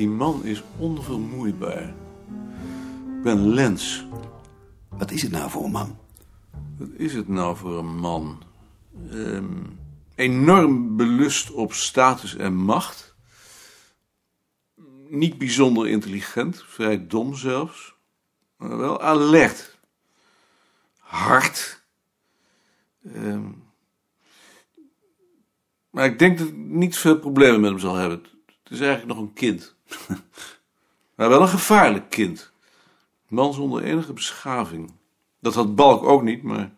Die man is onvermoeibaar. Ik ben Lens. Wat is het nou voor een man? Wat is het nou voor een man? Ehm, enorm belust op status en macht. Niet bijzonder intelligent, vrij dom zelfs. Maar wel alert. Hard. Ehm, maar ik denk dat ik niet veel problemen met hem zal hebben. Het is eigenlijk nog een kind. maar wel een gevaarlijk kind. Een man zonder enige beschaving. Dat had Balk ook niet, maar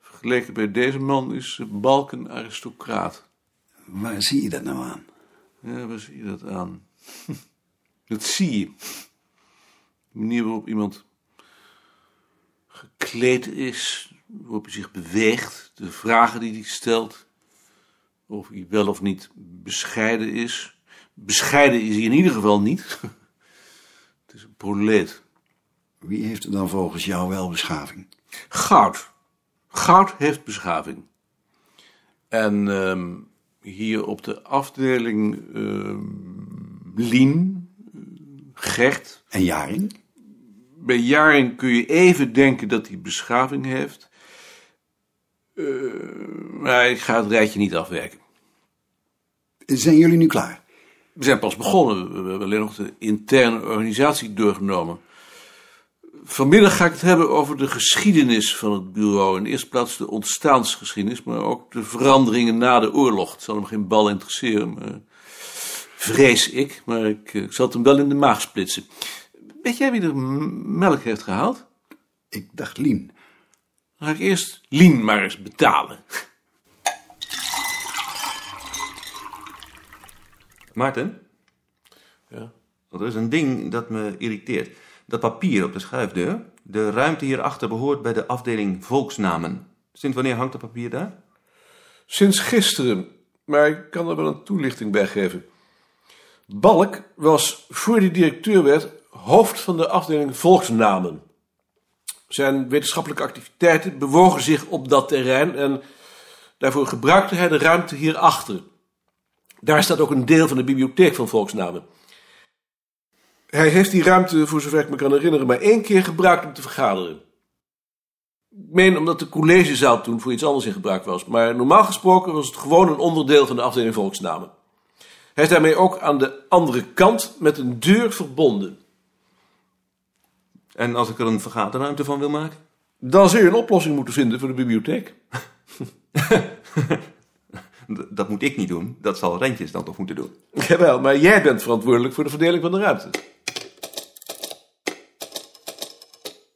vergeleken bij deze man is Balk een aristocraat. Waar zie je dat nou aan? Ja, waar zie je dat aan? Dat zie je. De manier waarop iemand gekleed is, waarop hij zich beweegt, de vragen die hij stelt, of hij wel of niet bescheiden is. Bescheiden is hij in ieder geval niet. Het is een proleet. Wie heeft er dan volgens jou wel beschaving? Goud. Goud heeft beschaving. En ehm, hier op de afdeling ehm, Lien, eh, Gert. En Jaring? Bij Jaring kun je even denken dat hij beschaving heeft. Eh, maar ik ga het rijtje niet afwerken. Zijn jullie nu klaar? We zijn pas begonnen. We hebben alleen nog de interne organisatie doorgenomen. Vanmiddag ga ik het hebben over de geschiedenis van het bureau. In de eerste plaats de ontstaansgeschiedenis, maar ook de veranderingen na de oorlog. Het zal hem geen bal interesseren, maar vrees ik. Maar ik, ik zal het hem wel in de maag splitsen. Weet jij wie er melk heeft gehaald? Ik dacht Lien. Dan ga ik eerst Lien maar eens betalen. Maarten? Ja. Er is een ding dat me irriteert. Dat papier op de schuifdeur. De ruimte hierachter behoort bij de afdeling volksnamen. Sinds wanneer hangt dat papier daar? Sinds gisteren, maar ik kan er wel een toelichting bij geven. Balk was, voor hij directeur werd, hoofd van de afdeling volksnamen. Zijn wetenschappelijke activiteiten bewogen zich op dat terrein en daarvoor gebruikte hij de ruimte hierachter. Daar staat ook een deel van de bibliotheek van volksnamen. Hij heeft die ruimte, voor zover ik me kan herinneren, maar één keer gebruikt om te vergaderen. Ik meen omdat de collegezaal toen voor iets anders in gebruik was. Maar normaal gesproken was het gewoon een onderdeel van de afdeling volksnamen. Hij is daarmee ook aan de andere kant met een deur verbonden. En als ik er een vergaderruimte van wil maken? Dan zul je een oplossing moeten vinden voor de bibliotheek. Dat moet ik niet doen. Dat zal Rentjes dan toch moeten doen. Jawel, maar jij bent verantwoordelijk voor de verdeling van de ruimte.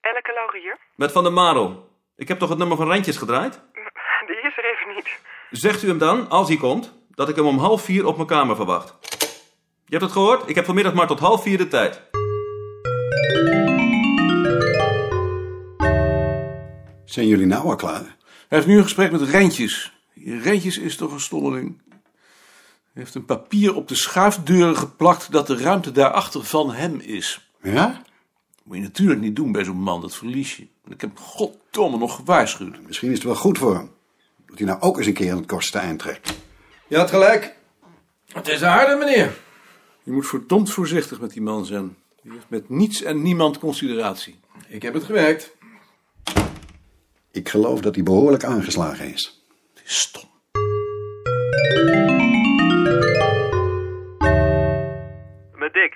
Elke Laurier? Met Van der Marel. Ik heb toch het nummer van Rentjes gedraaid? Die is er even niet. Zegt u hem dan, als hij komt, dat ik hem om half vier op mijn kamer verwacht. Je hebt het gehoord? Ik heb vanmiddag maar tot half vier de tijd. Zijn jullie nou al klaar? Hij heeft nu een gesprek met Rentjes. Rentjes is toch een stommeling. Hij heeft een papier op de schuifdeuren geplakt dat de ruimte daarachter van hem is. Ja? Dat moet je natuurlijk niet doen bij zo'n man, dat verlies je. Ik heb goddomme nog gewaarschuwd. Misschien is het wel goed voor hem. Dat hij nou ook eens een keer aan het kortste eind trekt. Je had gelijk. Het is aardig, meneer. Je moet verdomd voorzichtig met die man zijn. Die heeft met niets en niemand consideratie. Ik heb het gewerkt. Ik geloof dat hij behoorlijk aangeslagen is. Het is stom. Met Dick.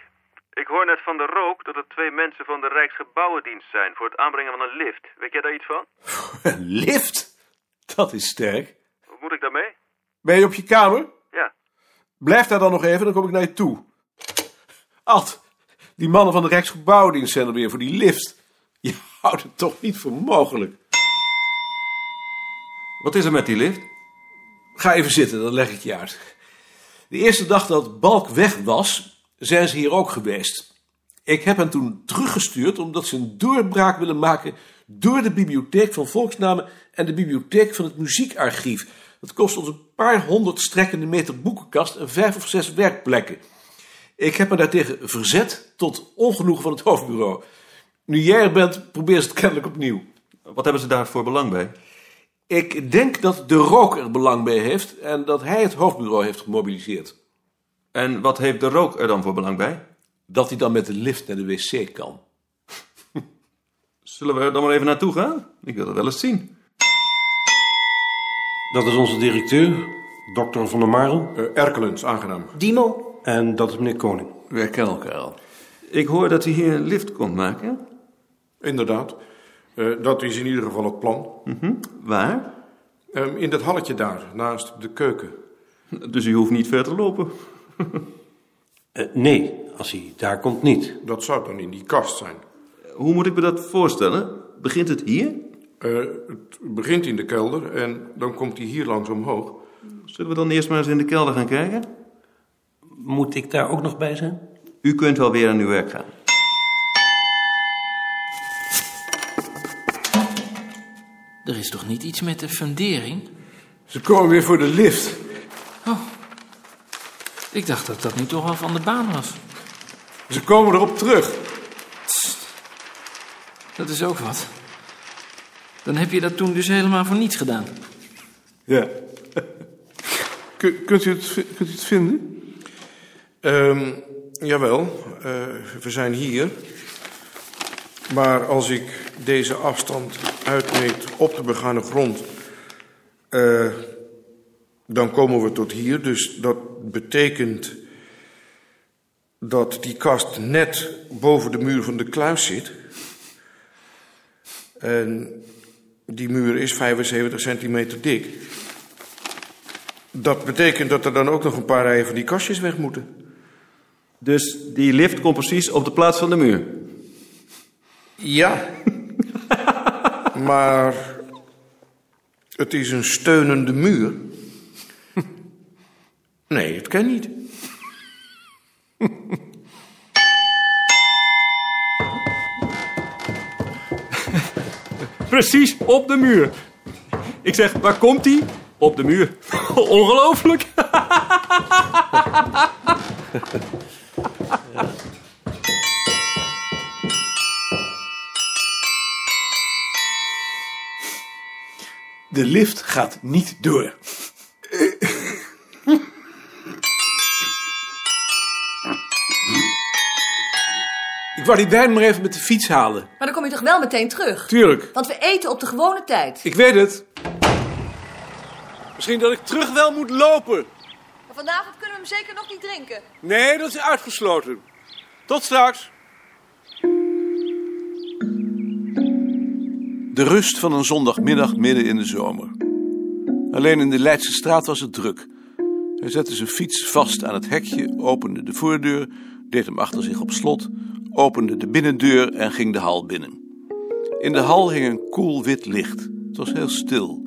Ik hoor net van de rook dat er twee mensen van de Rijksgebouwendienst zijn voor het aanbrengen van een lift. Weet jij daar iets van? Een lift? Dat is sterk. Wat moet ik daarmee? Ben je op je kamer? Ja. Blijf daar dan nog even, dan kom ik naar je toe. Ad, die mannen van de Rijksgebouwdienst zijn er weer voor die lift. Je houdt het toch niet voor mogelijk. Wat is er met die lift? Ga even zitten, dan leg ik je uit. De eerste dag dat Balk weg was, zijn ze hier ook geweest. Ik heb hen toen teruggestuurd omdat ze een doorbraak willen maken door de bibliotheek van volksnamen en de bibliotheek van het muziekarchief. Dat kost ons een paar honderd strekkende meter boekenkast en vijf of zes werkplekken. Ik heb me daartegen verzet tot ongenoegen van het hoofdbureau. Nu jij er bent, probeer ze het kennelijk opnieuw. Wat hebben ze daarvoor belang bij? Ik denk dat de rook er belang bij heeft en dat hij het hoofdbureau heeft gemobiliseerd. En wat heeft de rook er dan voor belang bij? Dat hij dan met de lift naar de wc kan. Zullen we er dan maar even naartoe gaan? Ik wil het wel eens zien. Dat is onze directeur, dokter Van der Marel. Uh, Erkelens, aangenaam. Dimo? En dat is meneer Koning. Wij kennen elkaar al. Ik hoor dat hij hier een lift komt maken. Inderdaad. Uh, dat is in ieder geval het plan. Mm -hmm. Waar? Uh, in dat halletje daar, naast de keuken. Dus u hoeft niet ver te lopen? uh, nee, als hij daar komt niet. Dat zou dan in die kast zijn. Hoe moet ik me dat voorstellen? Begint het hier? Uh, het begint in de kelder en dan komt hij hier langs omhoog. Zullen we dan eerst maar eens in de kelder gaan kijken? Moet ik daar ook nog bij zijn? U kunt wel weer aan uw werk gaan. Er is toch niet iets met de fundering? Ze komen weer voor de lift. Oh, ik dacht dat dat nu toch al van de baan was. Ze komen erop terug. Tst. Dat is ook wat. Dan heb je dat toen dus helemaal voor niets gedaan. Ja. kunt, u het, kunt u het vinden? Um, jawel, uh, we zijn hier. Maar als ik deze afstand uitmeet op de begane grond, uh, dan komen we tot hier. Dus dat betekent dat die kast net boven de muur van de kluis zit. En die muur is 75 centimeter dik. Dat betekent dat er dan ook nog een paar rijen van die kastjes weg moeten. Dus die lift komt precies op de plaats van de muur? Ja. maar het is een steunende muur. Nee, het kan niet. Precies op de muur. Ik zeg, waar komt die? Op de muur. Ongelooflijk. De lift gaat niet door. Ik wou die wijn maar even met de fiets halen. Maar dan kom je toch wel meteen terug? Tuurlijk. Want we eten op de gewone tijd. Ik weet het. Misschien dat ik terug wel moet lopen. Maar vanavond kunnen we hem zeker nog niet drinken. Nee, dat is uitgesloten. Tot straks. De rust van een zondagmiddag midden in de zomer. Alleen in de Leidse straat was het druk. Hij zette zijn fiets vast aan het hekje, opende de voordeur, deed hem achter zich op slot, opende de binnendeur en ging de hal binnen. In de hal hing een koel wit licht. Het was heel stil.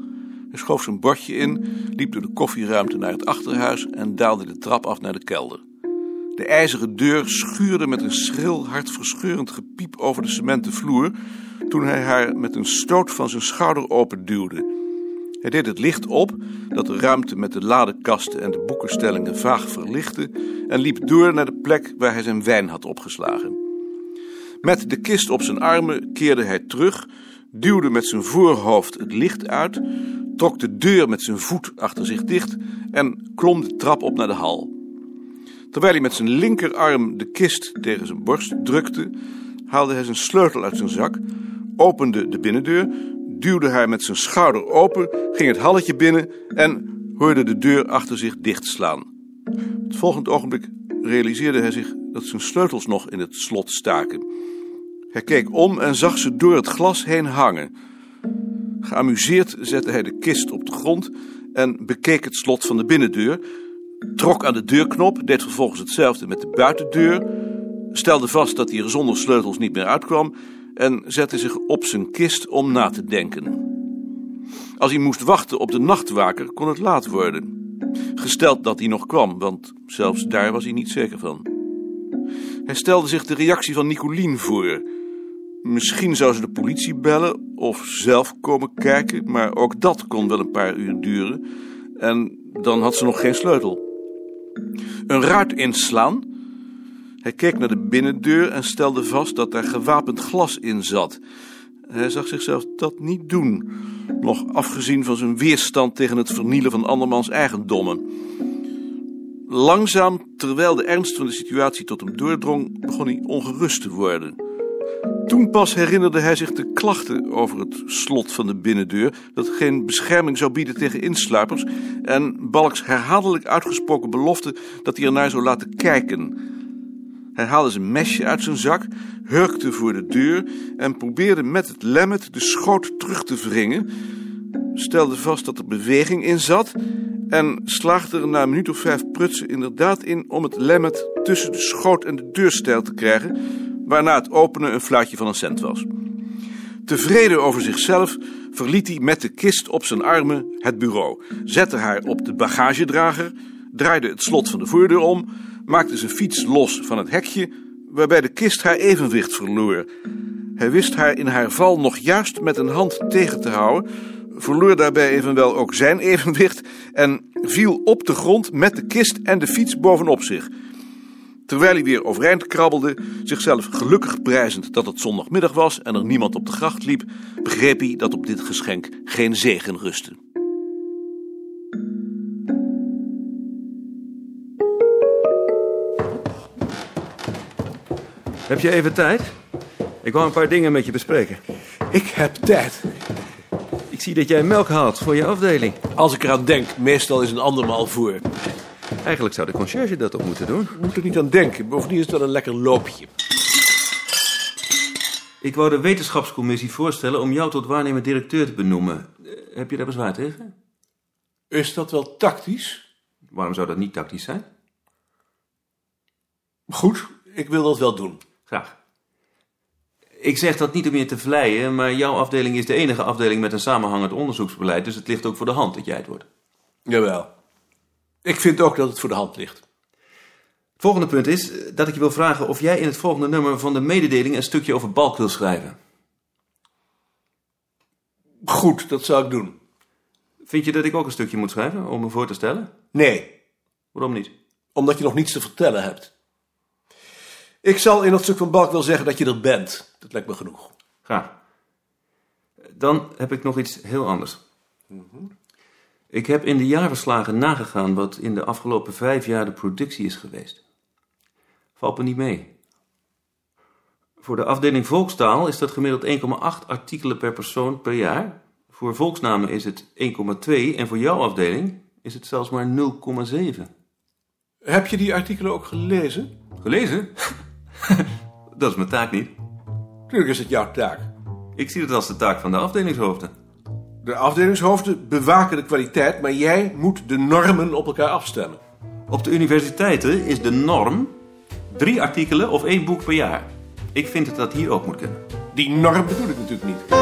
Hij schoof zijn bordje in, liep door de koffieruimte naar het achterhuis en daalde de trap af naar de kelder. De ijzeren deur schuurde met een schril, hartverscheurend gepiep over de cementen vloer toen hij haar met een stoot van zijn schouder openduwde. Hij deed het licht op, dat de ruimte met de ladekasten en de boekenstellingen vaag verlichtte, en liep door naar de plek waar hij zijn wijn had opgeslagen. Met de kist op zijn armen keerde hij terug, duwde met zijn voorhoofd het licht uit, trok de deur met zijn voet achter zich dicht en klom de trap op naar de hal. Terwijl hij met zijn linkerarm de kist tegen zijn borst drukte, haalde hij zijn sleutel uit zijn zak, opende de binnendeur, duwde haar met zijn schouder open, ging het halletje binnen en hoorde de deur achter zich dichtslaan. Het volgende ogenblik realiseerde hij zich dat zijn sleutels nog in het slot staken. Hij keek om en zag ze door het glas heen hangen. Geamuseerd zette hij de kist op de grond en bekeek het slot van de binnendeur, trok aan de deurknop, deed vervolgens hetzelfde met de buitendeur, stelde vast dat hij er zonder sleutels niet meer uitkwam en zette zich op zijn kist om na te denken. Als hij moest wachten op de nachtwaker, kon het laat worden. Gesteld dat hij nog kwam, want zelfs daar was hij niet zeker van. Hij stelde zich de reactie van Nicolien voor. Misschien zou ze de politie bellen of zelf komen kijken, maar ook dat kon wel een paar uur duren. En dan had ze nog geen sleutel. Een ruit inslaan. Hij keek naar de binnendeur en stelde vast dat daar gewapend glas in zat. Hij zag zichzelf dat niet doen, nog afgezien van zijn weerstand tegen het vernielen van andermans eigendommen. Langzaam, terwijl de ernst van de situatie tot hem doordrong, begon hij ongerust te worden. Toen pas herinnerde hij zich de klachten over het slot van de binnendeur, dat geen bescherming zou bieden tegen insluipers, en Balks herhaaldelijk uitgesproken belofte dat hij ernaar zou laten kijken. Hij haalde zijn mesje uit zijn zak, hurkte voor de deur en probeerde met het lemmet de schoot terug te wringen, stelde vast dat er beweging in zat en slaagde er na een minuut of vijf prutsen inderdaad in om het lemmet tussen de schoot en de deurstijl te krijgen, waarna het openen een fluitje van een cent was. Tevreden over zichzelf verliet hij met de kist op zijn armen het bureau, zette haar op de bagagedrager, draaide het slot van de voordeur om, maakte zijn fiets los van het hekje, waarbij de kist haar evenwicht verloor. Hij wist haar in haar val nog juist met een hand tegen te houden, verloor daarbij evenwel ook zijn evenwicht en viel op de grond met de kist en de fiets bovenop zich. Terwijl hij weer overeind krabbelde, zichzelf gelukkig prijzend dat het zondagmiddag was en er niemand op de gracht liep, begreep hij dat op dit geschenk geen zegen rustte. Heb je even tijd? Ik wou een paar dingen met je bespreken. Ik heb tijd. Ik zie dat jij melk haalt voor je afdeling. Als ik eraan denk, meestal is een andermaal voor. Eigenlijk zou de conciërge dat ook moeten doen. Moet er niet aan denken. Bovendien is het wel een lekker loopje. Ik wou de wetenschapscommissie voorstellen om jou tot waarnemend directeur te benoemen. Eh, Heb je daar bezwaar tegen? Is dat wel tactisch? Waarom zou dat niet tactisch zijn? Goed, ik wil dat wel doen. Graag. Ik zeg dat niet om je te vleien, maar jouw afdeling is de enige afdeling met een samenhangend onderzoeksbeleid, dus het ligt ook voor de hand dat jij het wordt. Jawel. Ik vind ook dat het voor de hand ligt. Het volgende punt is eh, dat ik je wil vragen of jij in het volgende nummer van de mededeling een stukje over Balk wil schrijven. Goed, dat zou ik doen. Vind je dat ik ook een stukje moet schrijven om me voor te stellen? Nee, Waarom niet? omdat je nog niets te vertellen hebt. Ik zal in dat stuk van Balk wel zeggen dat je er bent. Dat lijkt me genoeg. Graag. Dan heb ik nog iets heel anders. Ik heb in de jaarverslagen nagegaan wat in de afgelopen vijf jaar de productie is geweest. Valt me niet mee. Voor de afdeling volkstaal is dat gemiddeld 1,8 artikelen per persoon per jaar. Voor volksnamen is het 1,2 en voor jouw afdeling is het zelfs maar 0,7. Heb je die artikelen ook gelezen? Gelezen? dat is mijn taak niet. Natuurlijk is het jouw taak. Ik zie het als de taak van de afdelingshoofden. De afdelingshoofden bewaken de kwaliteit, maar jij moet de normen op elkaar afstemmen. Op de universiteiten is de norm drie artikelen of één boek per jaar. Ik vind dat dat hier ook moet kunnen. Die norm bedoel ik natuurlijk niet.